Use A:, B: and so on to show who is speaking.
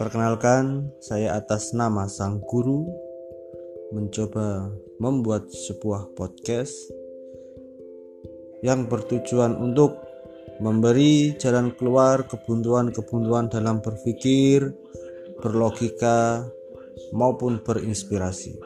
A: Perkenalkan, saya atas nama sang guru mencoba membuat sebuah podcast yang bertujuan untuk memberi jalan keluar kebuntuan-kebuntuan dalam berpikir, berlogika, maupun berinspirasi.